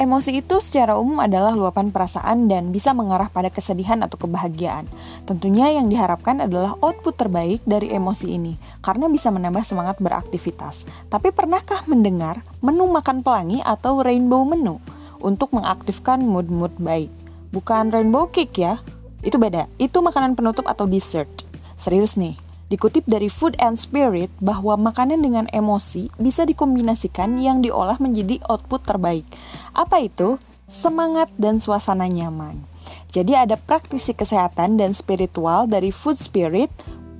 Emosi itu secara umum adalah luapan perasaan dan bisa mengarah pada kesedihan atau kebahagiaan. Tentunya yang diharapkan adalah output terbaik dari emosi ini, karena bisa menambah semangat beraktivitas. Tapi pernahkah mendengar menu makan pelangi atau rainbow menu untuk mengaktifkan mood-mood baik? Bukan rainbow cake ya, itu beda. Itu makanan penutup atau dessert. Serius nih, Dikutip dari Food and Spirit bahwa makanan dengan emosi bisa dikombinasikan yang diolah menjadi output terbaik. Apa itu? Semangat dan suasana nyaman. Jadi ada praktisi kesehatan dan spiritual dari Food Spirit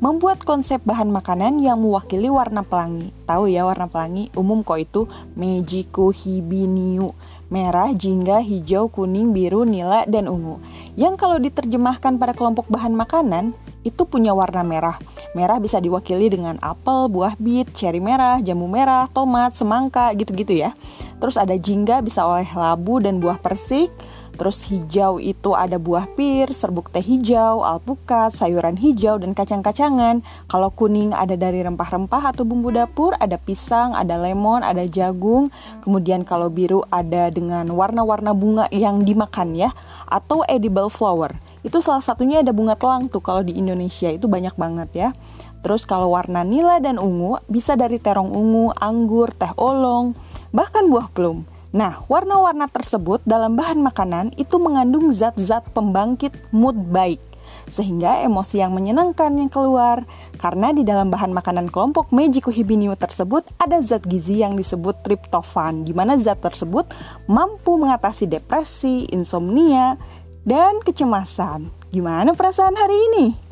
membuat konsep bahan makanan yang mewakili warna pelangi. Tahu ya warna pelangi? Umum kok itu Mejiku Hibiniu. Merah, jingga, hijau, kuning, biru, nila, dan ungu. Yang kalau diterjemahkan pada kelompok bahan makanan, itu punya warna merah. Merah bisa diwakili dengan apel, buah bit, cherry merah, jambu merah, tomat, semangka, gitu-gitu ya. Terus ada jingga bisa oleh labu dan buah persik. Terus hijau itu ada buah pir, serbuk teh hijau, alpukat, sayuran hijau, dan kacang-kacangan. Kalau kuning ada dari rempah-rempah atau bumbu dapur, ada pisang, ada lemon, ada jagung. Kemudian kalau biru ada dengan warna-warna bunga yang dimakan ya, atau edible flower. Itu salah satunya ada bunga telang tuh kalau di Indonesia itu banyak banget ya. Terus kalau warna nila dan ungu bisa dari terong ungu, anggur, teh olong, bahkan buah plum. Nah, warna-warna tersebut dalam bahan makanan itu mengandung zat-zat pembangkit mood baik sehingga emosi yang menyenangkan yang keluar. Karena di dalam bahan makanan kelompok Meiji Hibiniu tersebut ada zat gizi yang disebut triptofan, di mana zat tersebut mampu mengatasi depresi, insomnia, dan kecemasan. Gimana perasaan hari ini?